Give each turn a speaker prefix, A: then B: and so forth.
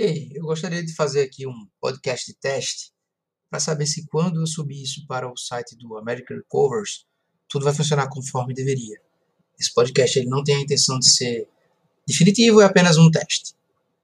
A: Ei, eu gostaria de fazer aqui um podcast de teste para saber se quando eu subir isso para o site do American Covers, tudo vai funcionar conforme deveria. Esse podcast ele não tem a intenção de ser definitivo, é apenas um teste.